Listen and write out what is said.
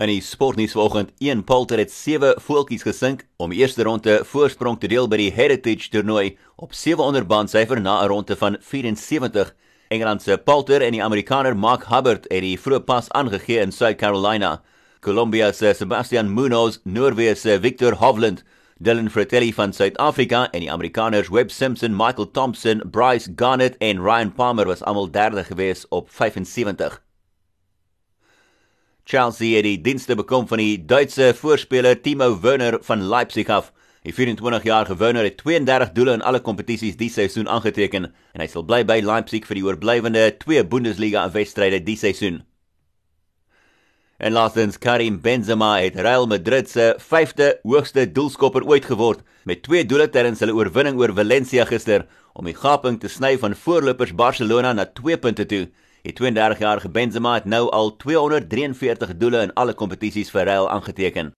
In die sportnuus vanoggend, een Poulter het 7 voeltjies gesink om die eerste ronde voorsprong te deel by die Heritage toernooi op 700 bandsyfer na 'n ronde van 74. Engeland se Poulter en die Amerikaner Mark Hubbard het die vroeë pas aangegee in South Carolina. Colombia se Sebastian Munoz, Noorwe se Victor Hovland, Dylan Fratelli van Suid-Afrika en die Amerikaners Webb Simpson, Michael Thompson, Bryce Garnett en Ryan Palmer was almal derde gewees op 75. Chelsea het die dienste bekom van die Duitse voorspeler Timo Werner van Leipzig af. Die 24-jarige Werner het 32 doele in alle kompetisies die seisoen aangeteken en hy sal bly by Leipzig vir die oorblywende twee Bundesliga-wedstryde die seisoen. En laastens Karim Benzema het Real Madrid se 5de hoogste doelskopper ooit geword met twee doele tydens hulle oorwinning oor Valencia gister om die gaping te sny van voorlopers Barcelona na 2 punte toe. Die 32-jarige Benzema het nou al 243 doele in alle kompetisies vir Real aangeteken.